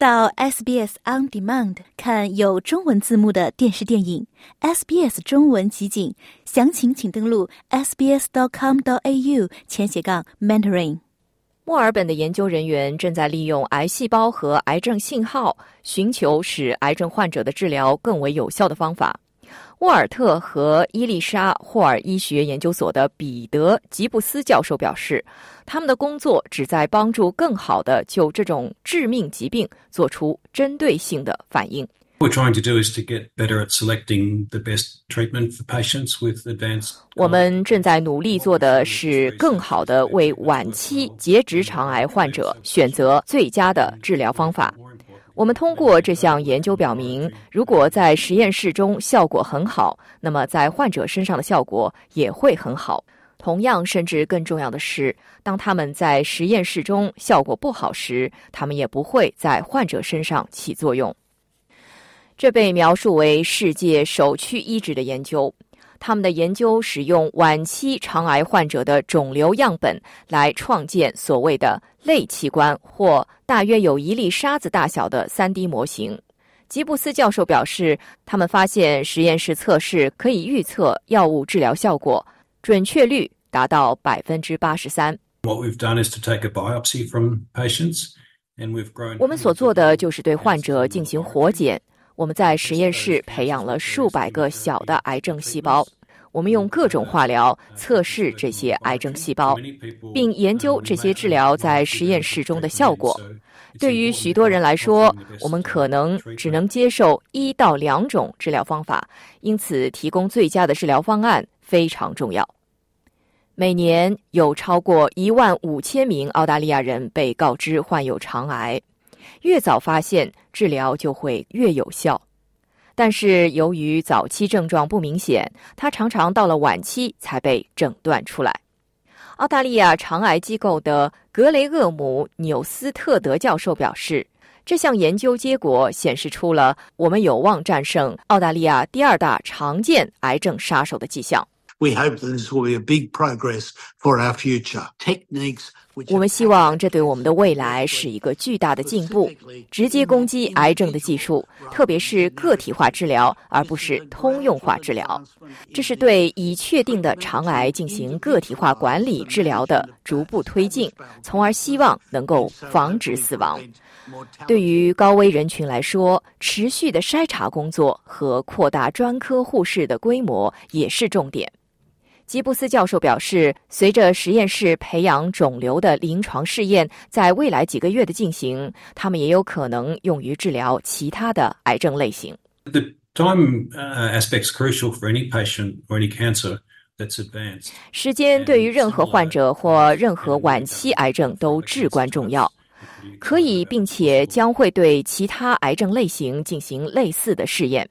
到 SBS On Demand 看有中文字幕的电视电影 SBS 中文集锦，详情请登录 sbs.com.au 前斜杠 mentoring。墨尔本的研究人员正在利用癌细胞和癌症信号，寻求使癌症患者的治疗更为有效的方法。沃尔特和伊丽莎霍尔医学研究所的彼得吉布斯教授表示，他们的工作旨在帮助更好的就这种致命疾病做出针对性的反应。We're trying to do is to get better at selecting the best treatment for patients with advanced. 我们正在努力做的是更好的为晚期结直肠癌患者选择最佳的治疗方法。我们通过这项研究表明，如果在实验室中效果很好，那么在患者身上的效果也会很好。同样，甚至更重要的是，当他们在实验室中效果不好时，他们也不会在患者身上起作用。这被描述为世界首屈一指的研究。他们的研究使用晚期肠癌患者的肿瘤样本来创建所谓的类器官或大约有一粒沙子大小的 3D 模型。吉布斯教授表示，他们发现实验室测试可以预测药物治疗效果，准确率达到百分之八十三。What we've done is to take a biopsy from patients, and we've grown. 我们所做的就是对患者进行活检。我们在实验室培养了数百个小的癌症细胞，我们用各种化疗测试这些癌症细胞，并研究这些治疗在实验室中的效果。对于许多人来说，我们可能只能接受一到两种治疗方法，因此提供最佳的治疗方案非常重要。每年有超过一万五千名澳大利亚人被告知患有肠癌。越早发现治疗就会越有效，但是由于早期症状不明显，它常常到了晚期才被诊断出来。澳大利亚肠癌机构的格雷厄姆纽斯特德教授表示，这项研究结果显示出了我们有望战胜澳大利亚第二大常见癌症杀手的迹象。We hope that this will be a big progress for our future. Techniques 我们希望这对我们的未来是一个巨大的进步。直接攻击癌症的技术，特别是个体化治疗，而不是通用化治疗，这是对已确定的肠癌进行个体化管理治疗的逐步推进，从而希望能够防止死亡。对于高危人群来说，持续的筛查工作和扩大专科护士的规模也是重点。吉布斯教授表示，随着实验室培养肿瘤的临床试验在未来几个月的进行，他们也有可能用于治疗其他的癌症类型。The time uh, aspect's crucial for any patient or any cancer that's advanced. 时间对于任何患者或任何晚期癌症都至关重要。可以，并且将会对其他癌症类型进行类似的试验。